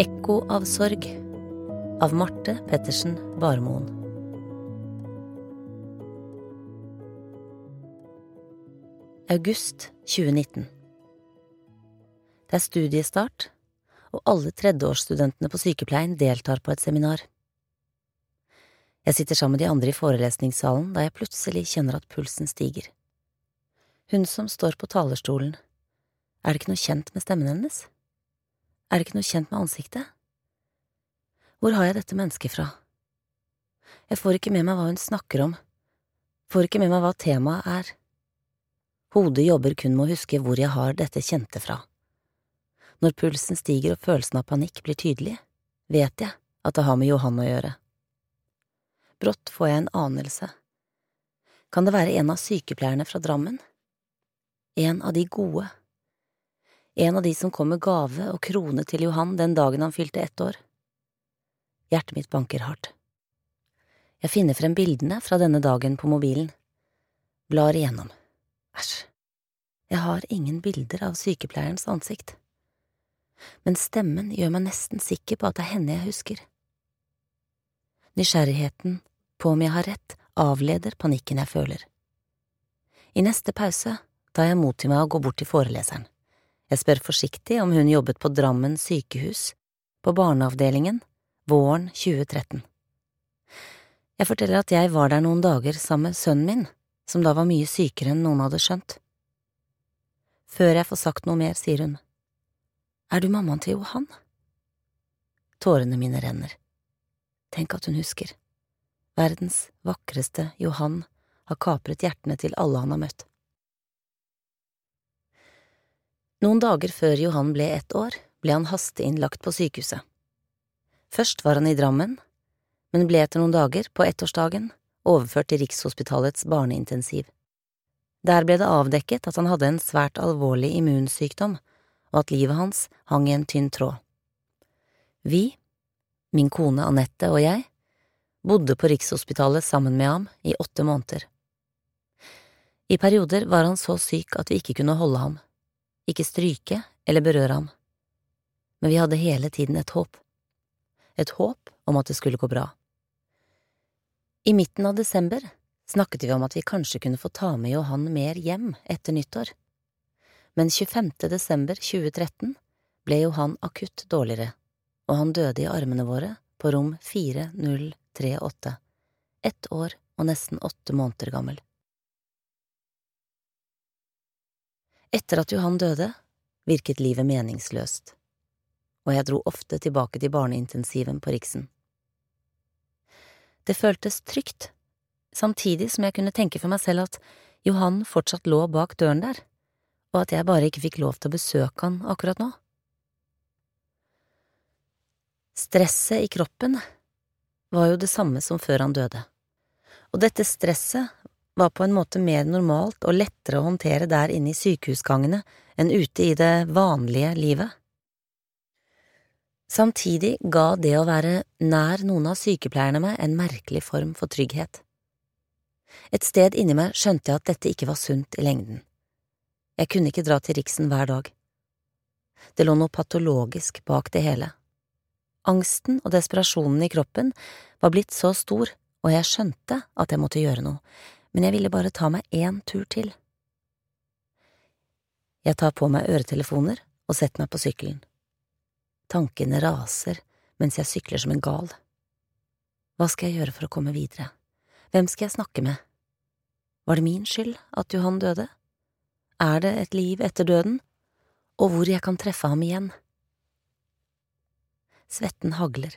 Ekko av sorg av Marte Pettersen Barmoen. August 2019 Det er studiestart, og alle tredjeårsstudentene på sykepleien deltar på et seminar. Jeg sitter sammen med de andre i forelesningssalen da jeg plutselig kjenner at pulsen stiger. Hun som står på talerstolen, er det ikke noe kjent med stemmen hennes? Er det ikke noe kjent med ansiktet? Hvor har jeg dette mennesket fra? Jeg får ikke med meg hva hun snakker om, får ikke med meg hva temaet er. Hodet jobber kun med å huske hvor jeg har dette kjente fra. Når pulsen stiger og følelsen av panikk blir tydelig, vet jeg at det har med Johan å gjøre. Brått får jeg en anelse. Kan det være en av sykepleierne fra Drammen? En av de gode? En av de som kom med gave og krone til Johan den dagen han fylte ett år? Hjertet mitt banker hardt. Jeg finner frem bildene fra denne dagen på mobilen. Blar igjennom. Æsj. Jeg har ingen bilder av sykepleierens ansikt. Men stemmen gjør meg nesten sikker på at det er henne jeg husker. Nysgjerrigheten på om jeg har rett, avleder panikken jeg føler. I neste pause tar jeg mot til meg og går bort til foreleseren. Jeg spør forsiktig om hun jobbet på Drammen sykehus, på barneavdelingen våren 2013. Jeg forteller at jeg var der noen dager sammen med sønnen min, som da var mye sykere enn noen hadde skjønt. Før jeg får sagt noe mer, sier hun, Er du mammaen til Johan? Tårene mine renner. Tenk at hun husker. Verdens vakreste Johan har kapret hjertene til alle han har møtt. Noen dager før Johan ble ett år, ble han hasteinnlagt på sykehuset. Først var han i Drammen, men ble etter noen dager, på ettårsdagen, overført til Rikshospitalets barneintensiv. Der ble det avdekket at han hadde en svært alvorlig immunsykdom, og at livet hans hang i en tynn tråd. Vi, min kone Anette og jeg, bodde på Rikshospitalet sammen med ham i åtte måneder. I perioder var han så syk at vi ikke kunne holde ham, ikke stryke eller berøre ham, men vi hadde hele tiden et håp et håp om at det skulle gå bra. I midten av desember snakket vi om at vi kanskje kunne få ta med Johan mer hjem etter nyttår, men 25. desember 2013 ble Johan akutt dårligere, og han døde i armene våre på rom 4038, ett år og nesten åtte måneder gammel. Etter at Johan døde, virket livet meningsløst og jeg dro ofte tilbake til barneintensiven på Riksen. Det føltes trygt, samtidig som jeg kunne tenke for meg selv at Johan fortsatt lå bak døren der, og at jeg bare ikke fikk lov til å besøke han akkurat nå. Stresset i kroppen var jo det samme som før han døde, og dette stresset var på en måte mer normalt og lettere å håndtere der inne i sykehusgangene enn ute i det vanlige livet. Samtidig ga det å være nær noen av sykepleierne meg en merkelig form for trygghet. Et sted inni meg skjønte jeg at dette ikke var sunt i lengden. Jeg kunne ikke dra til Riksen hver dag. Det lå noe patologisk bak det hele. Angsten og desperasjonen i kroppen var blitt så stor, og jeg skjønte at jeg måtte gjøre noe, men jeg ville bare ta meg én tur til. Jeg tar på meg øretelefoner og setter meg på sykkelen. Tankene raser mens jeg sykler som en gal. Hva skal jeg gjøre for å komme videre? Hvem skal jeg snakke med? Var det min skyld at Johan døde? Er det et liv etter døden? Og hvor jeg kan treffe ham igjen? Svetten hagler.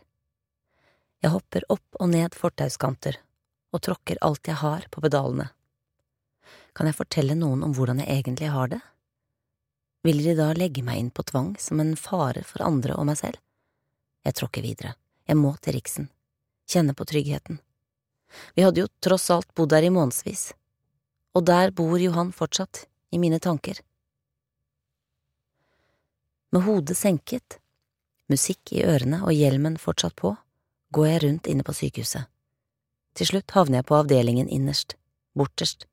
Jeg hopper opp og ned fortauskanter og tråkker alt jeg har på pedalene. Kan jeg fortelle noen om hvordan jeg egentlig har det? Vil de da legge meg inn på tvang som en fare for andre og meg selv? Jeg tråkker videre, jeg må til Riksen, kjenne på tryggheten. Vi hadde jo tross alt bodd der i månedsvis, og der bor Johan fortsatt, i mine tanker. Med hodet senket, musikk i ørene og hjelmen fortsatt på, går jeg rundt inne på sykehuset. Til slutt havner jeg på avdelingen innerst, borterst.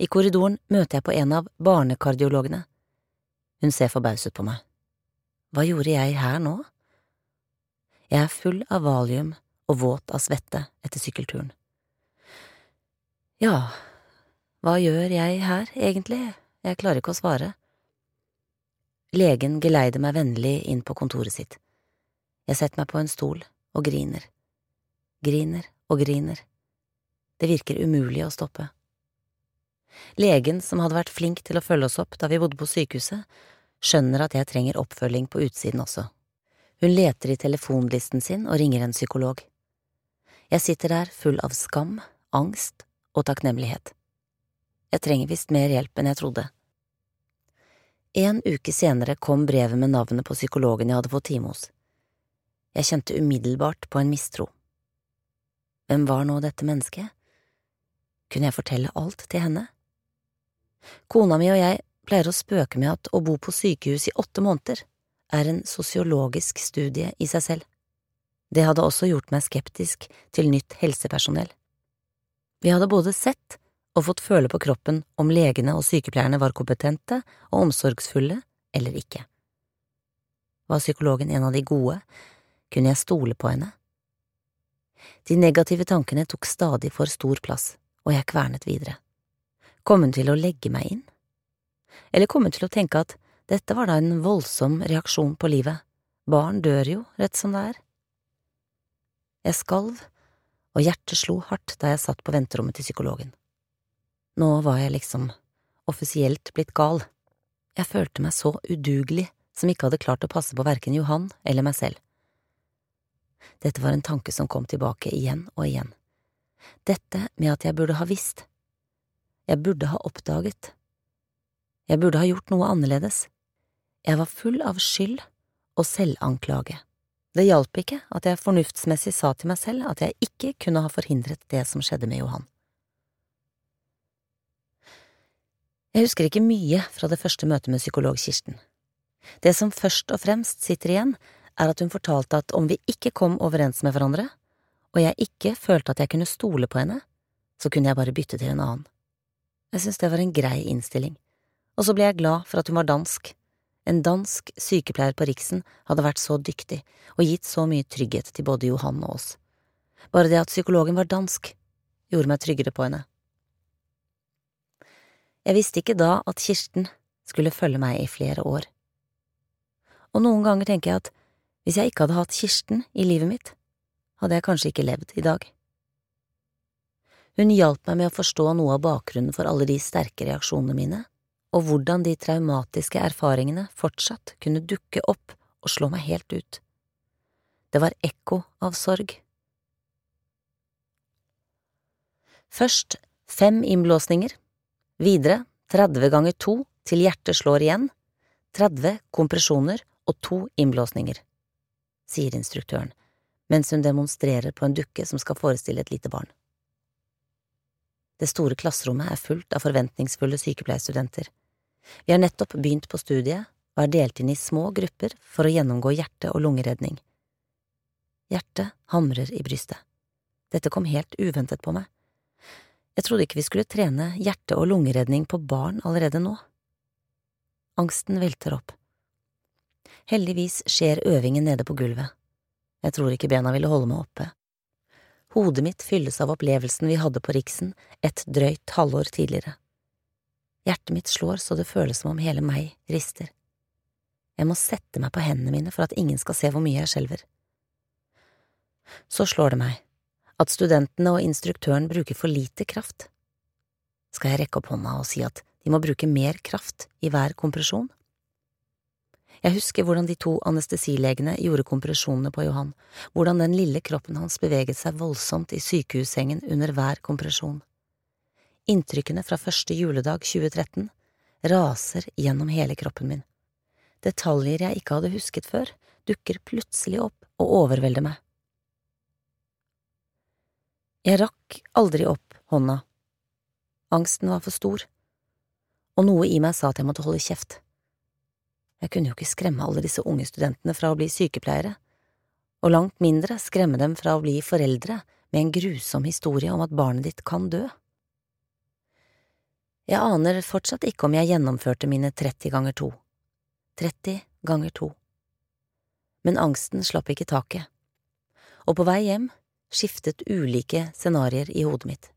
I korridoren møter jeg på en av barnekardiologene. Hun ser forbauset på meg. Hva gjorde jeg her nå? Jeg er full av valium og våt av svette etter sykkelturen. Ja, hva gjør jeg her, egentlig, jeg klarer ikke å svare. Legen geleider meg vennlig inn på kontoret sitt. Jeg setter meg på en stol og griner. Griner og griner. Det virker umulig å stoppe. Legen, som hadde vært flink til å følge oss opp da vi bodde på sykehuset, skjønner at jeg trenger oppfølging på utsiden også. Hun leter i telefonlisten sin og ringer en psykolog. Jeg sitter der full av skam, angst og takknemlighet. Jeg trenger visst mer hjelp enn jeg trodde. En uke senere kom brevet med navnet på psykologen jeg hadde fått time hos. Jeg kjente umiddelbart på en mistro. Hvem var nå dette mennesket? Kunne jeg fortelle alt til henne? Kona mi og jeg pleier å spøke med at å bo på sykehus i åtte måneder er en sosiologisk studie i seg selv. Det hadde også gjort meg skeptisk til nytt helsepersonell. Vi hadde både sett og fått føle på kroppen om legene og sykepleierne var kompetente og omsorgsfulle eller ikke. Var psykologen en av de gode, kunne jeg stole på henne? De negative tankene tok stadig for stor plass, og jeg kvernet videre. Kom hun til å legge meg inn? Eller kom hun til å tenke at dette var da en voldsom reaksjon på livet, barn dør jo rett som det er? Jeg skalv, og hjertet slo hardt da jeg satt på venterommet til psykologen. Nå var jeg liksom offisielt blitt gal. Jeg følte meg så udugelig som ikke hadde klart å passe på verken Johan eller meg selv. Dette var en tanke som kom tilbake igjen og igjen. Dette med at jeg burde ha visst. Jeg burde ha oppdaget. Jeg burde ha gjort noe annerledes. Jeg var full av skyld og selvanklage. Det hjalp ikke at jeg fornuftsmessig sa til meg selv at jeg ikke kunne ha forhindret det som skjedde med Johan. Jeg husker ikke mye fra det første møtet med psykolog Kirsten. Det som først og fremst sitter igjen, er at hun fortalte at om vi ikke kom overens med hverandre, og jeg ikke følte at jeg kunne stole på henne, så kunne jeg bare bytte til en annen. Jeg syntes det var en grei innstilling, og så ble jeg glad for at hun var dansk. En dansk sykepleier på Riksen hadde vært så dyktig og gitt så mye trygghet til både Johan og oss. Bare det at psykologen var dansk, gjorde meg tryggere på henne. Jeg visste ikke da at Kirsten skulle følge meg i flere år. Og noen ganger tenker jeg at hvis jeg ikke hadde hatt Kirsten i livet mitt, hadde jeg kanskje ikke levd i dag. Hun hjalp meg med å forstå noe av bakgrunnen for alle de sterke reaksjonene mine, og hvordan de traumatiske erfaringene fortsatt kunne dukke opp og slå meg helt ut. Det var ekko av sorg. Først fem innblåsninger, Videre 30 ganger 2 til hjertet slår igjen, 30 kompresjoner og to innblåsninger, sier instruktøren mens hun demonstrerer på en dukke som skal forestille et lite barn. Det store klasserommet er fullt av forventningsfulle sykepleierstudenter. Vi har nettopp begynt på studiet og er delt inn i små grupper for å gjennomgå hjerte- og lungeredning. Hjertet hamrer i brystet. Dette kom helt uventet på meg. Jeg trodde ikke vi skulle trene hjerte- og lungeredning på barn allerede nå. Angsten velter opp. Heldigvis skjer øvingen nede på gulvet. Jeg tror ikke bena ville holde meg oppe. Hodet mitt fylles av opplevelsen vi hadde på Riksen et drøyt halvår tidligere. Hjertet mitt slår så det føles som om hele meg rister. Jeg må sette meg på hendene mine for at ingen skal se hvor mye jeg skjelver. Så slår det meg at studentene og instruktøren bruker for lite kraft. Skal jeg rekke opp hånda og si at de må bruke mer kraft i hver kompresjon? Jeg husker hvordan de to anestesilegene gjorde kompresjonene på Johan, hvordan den lille kroppen hans beveget seg voldsomt i sykehussengen under hver kompresjon. Inntrykkene fra første juledag 2013 raser gjennom hele kroppen min. Detaljer jeg ikke hadde husket før, dukker plutselig opp og overvelder meg. Jeg rakk aldri opp hånda. Angsten var for stor, og noe i meg sa at jeg måtte holde kjeft. Jeg kunne jo ikke skremme alle disse unge studentene fra å bli sykepleiere, og langt mindre skremme dem fra å bli foreldre med en grusom historie om at barnet ditt kan dø. Jeg aner fortsatt ikke om jeg gjennomførte mine 30 ganger to. 30 ganger to. Men angsten slapp ikke taket, og på vei hjem skiftet ulike scenarioer i hodet mitt.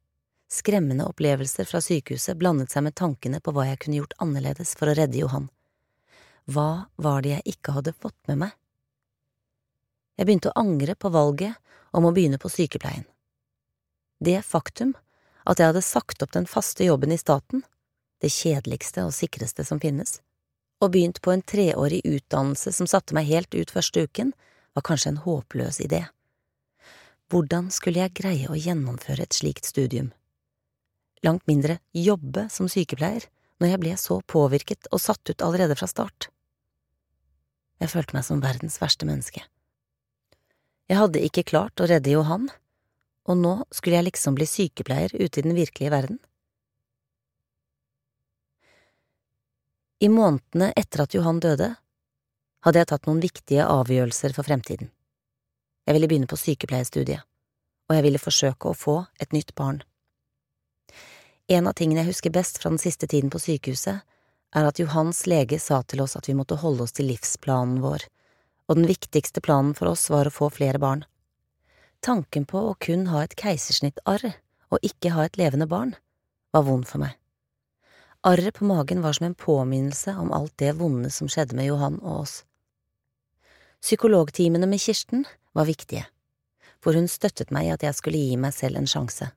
Skremmende opplevelser fra sykehuset blandet seg med tankene på hva jeg kunne gjort annerledes for å redde Johan. Hva var det jeg ikke hadde fått med meg? Jeg begynte å angre på valget om å begynne på sykepleien. Det faktum at jeg hadde sagt opp den faste jobben i staten, det kjedeligste og sikreste som finnes, og begynt på en treårig utdannelse som satte meg helt ut første uken, var kanskje en håpløs idé. Hvordan skulle jeg greie å gjennomføre et slikt studium? Langt mindre jobbe som sykepleier når jeg ble så påvirket og satt ut allerede fra start. Jeg følte meg som verdens verste menneske. Jeg hadde ikke klart å redde Johan, og nå skulle jeg liksom bli sykepleier ute i den virkelige verden. I månedene etter at Johan døde, hadde jeg tatt noen viktige avgjørelser for fremtiden. Jeg ville begynne på sykepleierstudiet, og jeg ville forsøke å få et nytt barn. En av tingene jeg husker best fra den siste tiden på sykehuset, er at Johans lege sa til oss at vi måtte holde oss til livsplanen vår, og den viktigste planen for oss var å få flere barn. Tanken på å kun ha et keisersnittarr og ikke ha et levende barn var vond for meg. Arret på magen var som en påminnelse om alt det vonde som skjedde med Johan og oss. Psykologtimene med Kirsten var viktige, for hun støttet meg i at jeg skulle gi meg selv en sjanse.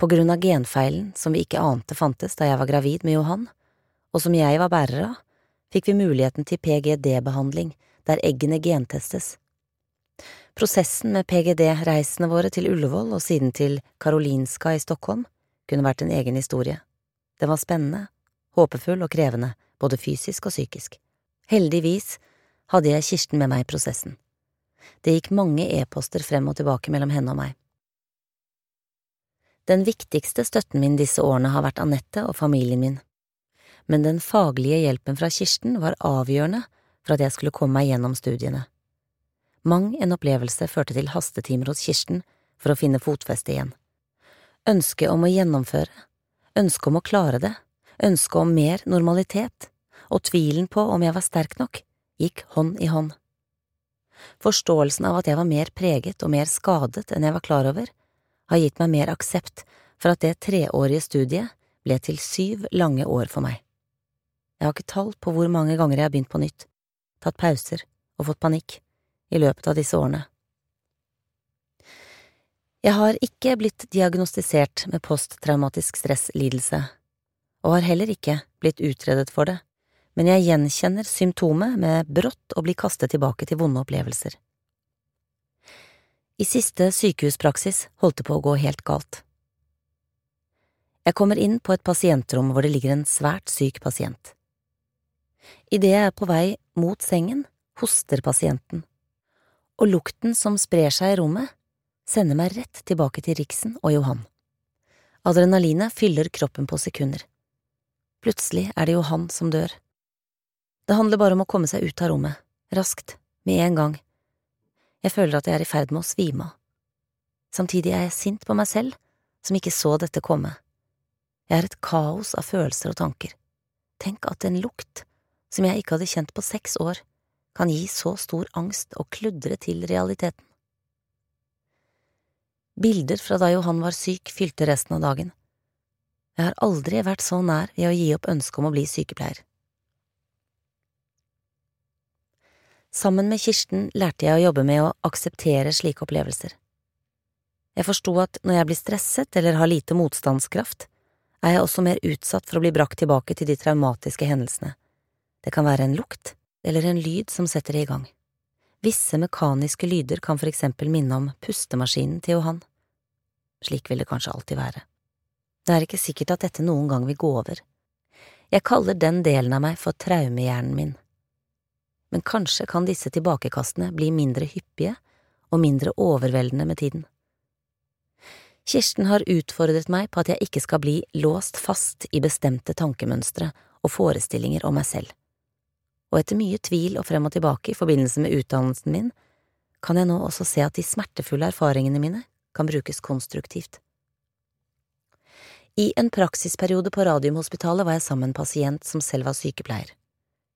På grunn av genfeilen som vi ikke ante fantes da jeg var gravid med Johan, og som jeg var bærer av, fikk vi muligheten til PGD-behandling, der eggene gentestes. Prosessen med PGD-reisene våre til Ullevål og siden til Karolinska i Stockholm kunne vært en egen historie. Den var spennende, håpefull og krevende, både fysisk og psykisk. Heldigvis hadde jeg Kirsten med meg i prosessen. Det gikk mange e-poster frem og tilbake mellom henne og meg. Den viktigste støtten min disse årene har vært Anette og familien min, men den faglige hjelpen fra Kirsten var avgjørende for at jeg skulle komme meg gjennom studiene. Mang en opplevelse førte til hastetimer hos Kirsten for å finne fotfeste igjen. Ønsket om å gjennomføre, ønsket om å klare det, ønsket om mer normalitet, og tvilen på om jeg var sterk nok, gikk hånd i hånd. Forståelsen av at jeg var mer preget og mer skadet enn jeg var klar over, har gitt meg mer aksept for at det treårige studiet ble til syv lange år for meg. Jeg har ikke tall på hvor mange ganger jeg har begynt på nytt, tatt pauser og fått panikk i løpet av disse årene. Jeg har ikke blitt diagnostisert med posttraumatisk stresslidelse, og har heller ikke blitt utredet for det, men jeg gjenkjenner symptomet med brått å bli kastet tilbake til vonde opplevelser. I siste sykehuspraksis holdt det på å gå helt galt. Jeg kommer inn på et pasientrom hvor det ligger en svært syk pasient. Idet jeg er på vei mot sengen, hoster pasienten og lukten som sprer seg i rommet, sender meg rett tilbake til Riksen og Johan. Adrenalinet fyller kroppen på sekunder. Plutselig er det Johan som dør. Det handler bare om å komme seg ut av rommet, raskt, med en gang. Jeg føler at jeg er i ferd med å svime av. Samtidig er jeg sint på meg selv, som ikke så dette komme. Jeg er et kaos av følelser og tanker. Tenk at en lukt, som jeg ikke hadde kjent på seks år, kan gi så stor angst og kludre til realiteten. Bilder fra da Johan var syk, fylte resten av dagen. Jeg har aldri vært så nær ved å gi opp ønsket om å bli sykepleier. Sammen med Kirsten lærte jeg å jobbe med å akseptere slike opplevelser. Jeg forsto at når jeg blir stresset eller har lite motstandskraft, er jeg også mer utsatt for å bli brakt tilbake til de traumatiske hendelsene. Det kan være en lukt, eller en lyd som setter det i gang. Visse mekaniske lyder kan for eksempel minne om pustemaskinen til Johan. Slik vil det kanskje alltid være. Det er ikke sikkert at dette noen gang vil gå over. Jeg kaller den delen av meg for traumehjernen min. Men kanskje kan disse tilbakekastene bli mindre hyppige og mindre overveldende med tiden. Kirsten har utfordret meg på at jeg ikke skal bli låst fast i bestemte tankemønstre og forestillinger om meg selv og etter mye tvil og frem og tilbake i forbindelse med utdannelsen min, kan jeg nå også se at de smertefulle erfaringene mine kan brukes konstruktivt. I en praksisperiode på Radiumhospitalet var jeg sammen med en pasient som selv var sykepleier.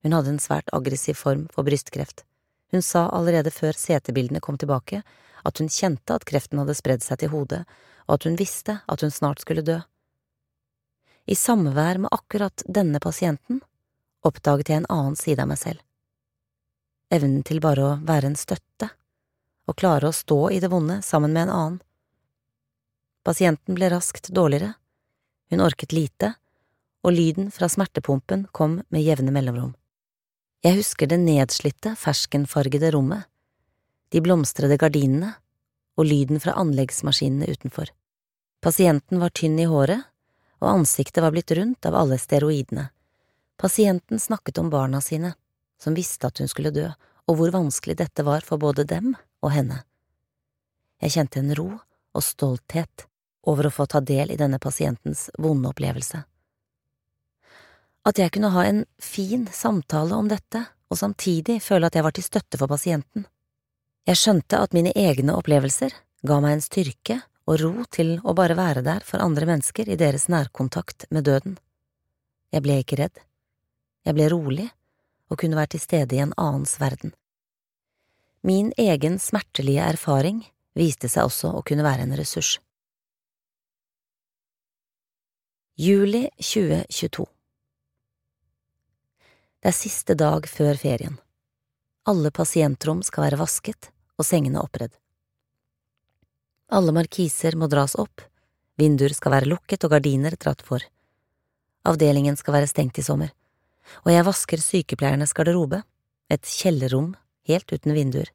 Hun hadde en svært aggressiv form for brystkreft. Hun sa allerede før CT-bildene kom tilbake, at hun kjente at kreften hadde spredd seg til hodet, og at hun visste at hun snart skulle dø. I samvær med akkurat denne pasienten oppdaget jeg en annen side av meg selv. Evnen til bare å være en støtte, og klare å stå i det vonde sammen med en annen. Pasienten ble raskt dårligere, hun orket lite, og lyden fra smertepumpen kom med jevne mellomrom. Jeg husker det nedslitte, ferskenfargede rommet, de blomstrede gardinene og lyden fra anleggsmaskinene utenfor. Pasienten var tynn i håret, og ansiktet var blitt rundt av alle steroidene. Pasienten snakket om barna sine, som visste at hun skulle dø, og hvor vanskelig dette var for både dem og henne. Jeg kjente en ro og stolthet over å få ta del i denne pasientens vonde opplevelse. At jeg kunne ha en fin samtale om dette og samtidig føle at jeg var til støtte for pasienten. Jeg skjønte at mine egne opplevelser ga meg en styrke og ro til å bare være der for andre mennesker i deres nærkontakt med døden. Jeg ble ikke redd. Jeg ble rolig og kunne være til stede i en annens verden. Min egen smertelige erfaring viste seg også å kunne være en ressurs. Juli 2022 det er siste dag før ferien. Alle pasientrom skal være vasket og sengene oppredd. Alle markiser må dras opp, vinduer skal være lukket og gardiner dratt for. Avdelingen skal være stengt i sommer, og jeg vasker sykepleiernes garderobe, et kjellerrom helt uten vinduer.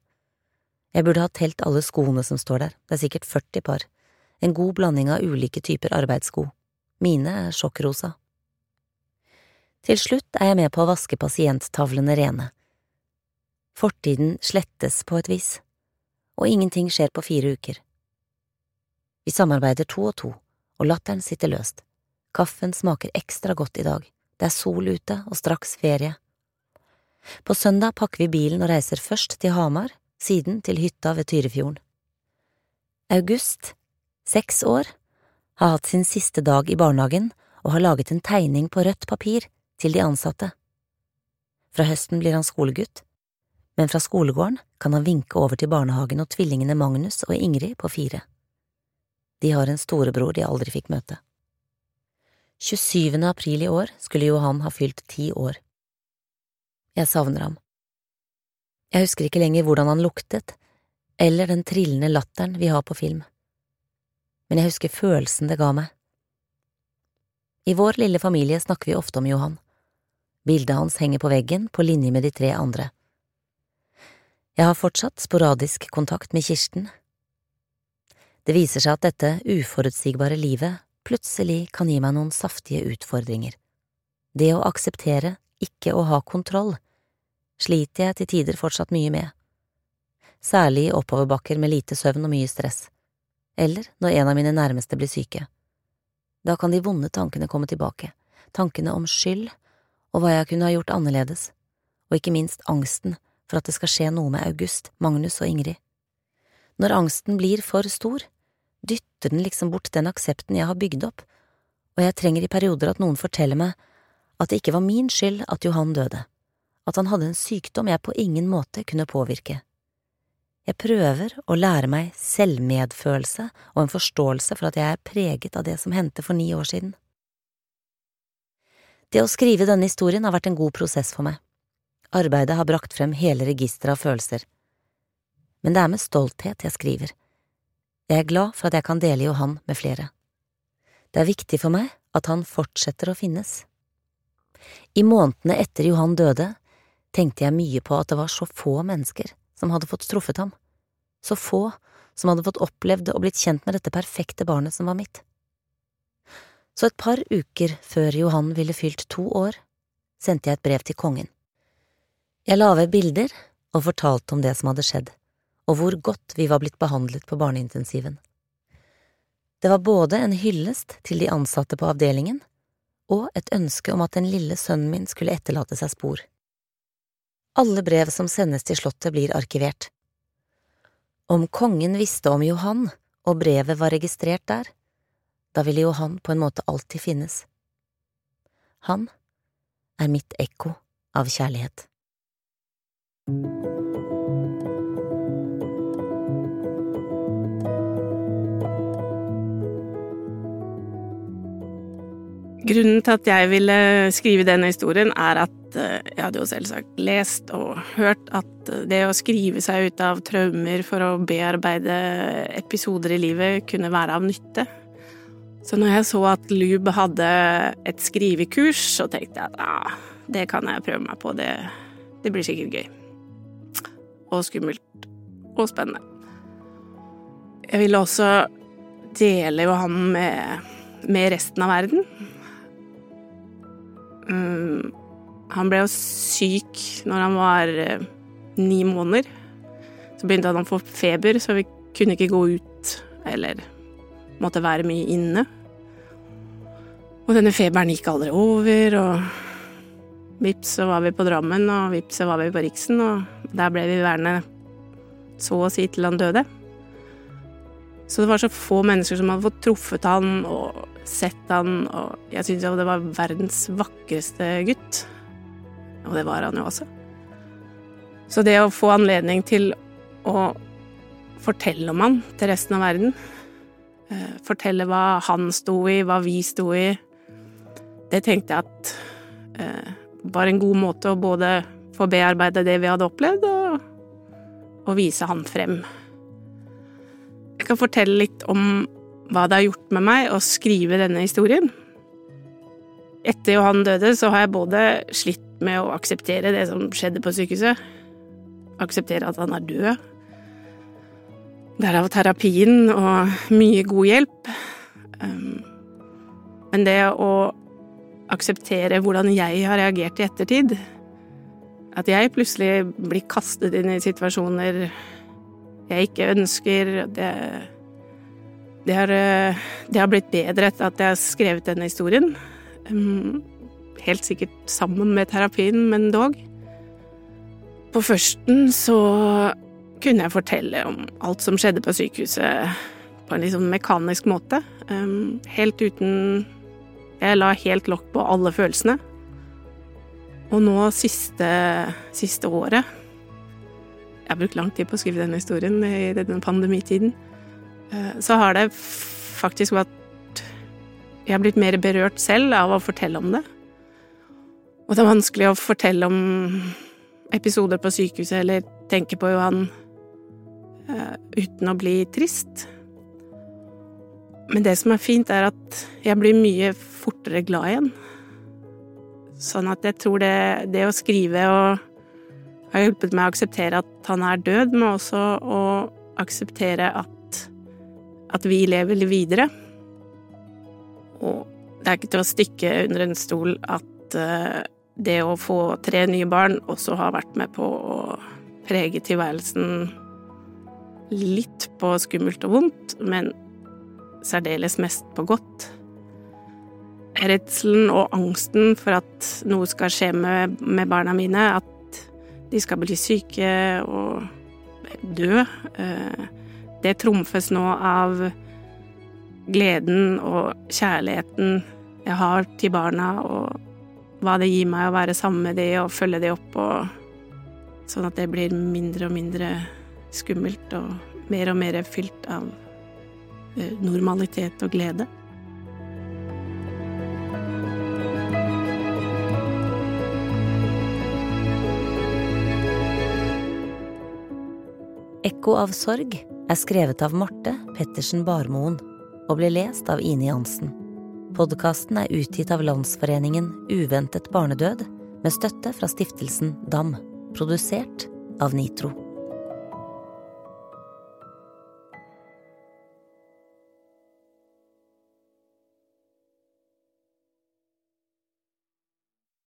Jeg burde ha telt alle skoene som står der, det er sikkert 40 par, en god blanding av ulike typer arbeidssko. Mine er sjokkrosa. Til slutt er jeg med på å vaske pasienttavlene rene. Fortiden slettes på et vis, og ingenting skjer på fire uker. Vi samarbeider to og to, og latteren sitter løst. Kaffen smaker ekstra godt i dag, det er sol ute og straks ferie. På søndag pakker vi bilen og reiser først til Hamar, siden til hytta ved Tyrifjorden. August, seks år, har hatt sin siste dag i barnehagen og har laget en tegning på rødt papir til de ansatte. Fra høsten blir han skolegutt, men fra skolegården kan han vinke over til barnehagen og tvillingene Magnus og Ingrid på fire. De har en storebror de aldri fikk møte. 27. april i år skulle Johan ha fylt ti år. Jeg savner ham. Jeg husker ikke lenger hvordan han luktet, eller den trillende latteren vi har på film, men jeg husker følelsen det ga meg. I vår lille familie snakker vi ofte om Johan. Bildet hans henger på veggen på linje med de tre andre. Jeg har fortsatt sporadisk kontakt med Kirsten. Det viser seg at dette uforutsigbare livet plutselig kan gi meg noen saftige utfordringer. Det å akseptere ikke å ha kontroll sliter jeg til tider fortsatt mye med, særlig i oppoverbakker med lite søvn og mye stress, eller når en av mine nærmeste blir syke. Da kan de vonde tankene komme tilbake, tankene om skyld og hva jeg kunne ha gjort annerledes, og ikke minst angsten for at det skal skje noe med August, Magnus og Ingrid. Når angsten blir for stor, dytter den liksom bort den aksepten jeg har bygd opp, og jeg trenger i perioder at noen forteller meg at det ikke var min skyld at Johan døde, at han hadde en sykdom jeg på ingen måte kunne påvirke. Jeg prøver å lære meg selvmedfølelse og en forståelse for at jeg er preget av det som hendte for ni år siden. Det å skrive denne historien har vært en god prosess for meg. Arbeidet har brakt frem hele registeret av følelser. Men det er med stolthet jeg skriver. Jeg er glad for at jeg kan dele Johan med flere. Det er viktig for meg at han fortsetter å finnes. I månedene etter Johan døde, tenkte jeg mye på at det var så få mennesker som hadde fått truffet ham, så få som hadde fått opplevd og blitt kjent med dette perfekte barnet som var mitt så et par uker før Johan ville fylt to år, sendte jeg et brev til kongen. Jeg la ved bilder og fortalte om det som hadde skjedd, og hvor godt vi var blitt behandlet på barneintensiven. Det var både en hyllest til de ansatte på avdelingen og et ønske om at den lille sønnen min skulle etterlate seg spor. Alle brev som sendes til slottet, blir arkivert. Om kongen visste om Johan og brevet var registrert der, da ville jo han på en måte alltid finnes. Han er mitt ekko av kjærlighet. Grunnen til at jeg ville skrive denne historien, er at eh, jeg hadde jo selvsagt lest og hørt at det å skrive seg ut av traumer for å bearbeide episoder i livet kunne være av nytte. Så når jeg så at Lube hadde et skrivekurs, så tenkte jeg at ah, det kan jeg prøve meg på, det, det blir sikkert gøy. Og skummelt. Og spennende. Jeg ville også dele jo han med, med resten av verden. Um, han ble jo syk når han var uh, ni måneder. Så begynte han å få feber, så vi kunne ikke gå ut eller måtte være mye inne. Og denne feberen gikk aldri over, og vips så var vi på Drammen, og vips så var vi på Riksen, og der ble vi værende så å si til han døde. Så det var så få mennesker som hadde fått truffet han og sett han, og jeg syntes jo det var verdens vakreste gutt. Og det var han jo også. Så det å få anledning til å fortelle om han til resten av verden, fortelle hva han sto i, hva vi sto i, det tenkte jeg at eh, var en god måte å både få bearbeide det vi hadde opplevd, og, og vise han frem. Jeg kan fortelle litt om hva det har gjort med meg å skrive denne historien. Etter Johan døde, så har jeg både slitt med å akseptere det som skjedde på sykehuset, akseptere at han er død, derav terapien og mye god hjelp. Men det å akseptere hvordan jeg har reagert i ettertid, at jeg plutselig blir kastet inn i situasjoner jeg ikke ønsker, det det har, det har, blitt bedre etter at jeg har skrevet denne historien. Helt sikkert sammen med terapien, men dog. På førsten så kunne jeg fortelle om alt som skjedde på sykehuset på en liksom mekanisk måte. Helt uten Jeg la helt lokk på alle følelsene. Og nå siste, siste året Jeg har brukt lang tid på å skrive denne historien i denne pandemitiden. Eh, så har det faktisk vært Jeg har blitt mer berørt selv av å fortelle om det. Og det er vanskelig å fortelle om episoder på sykehuset eller tenke på Johan uten å bli trist. Men det som er fint, er at jeg blir mye fortere glad igjen. Sånn at jeg tror det, det å skrive og har hjulpet meg å akseptere at han er død, men også å akseptere at at vi lever videre. Og det er ikke til å stikke under en stol at uh, det å få tre nye barn også har vært med på å prege tilværelsen litt på skummelt og vondt, men særdeles mest på godt. Redselen og angsten for at noe skal skje med, med barna mine, at de skal bli syke og dø. Uh, det trumfes nå av gleden og kjærligheten jeg har til barna, og hva det gir meg å være sammen med de og følge de opp, og sånn at det blir mindre og mindre skummelt og mer og mer fylt av eh, normalitet og glede. Ekko av sorg er skrevet av Marte Pettersen Barmoen og ble lest av Ine Jansen. Podkasten er utgitt av Landsforeningen Uventet barnedød med støtte fra stiftelsen DAM, produsert av Nitro.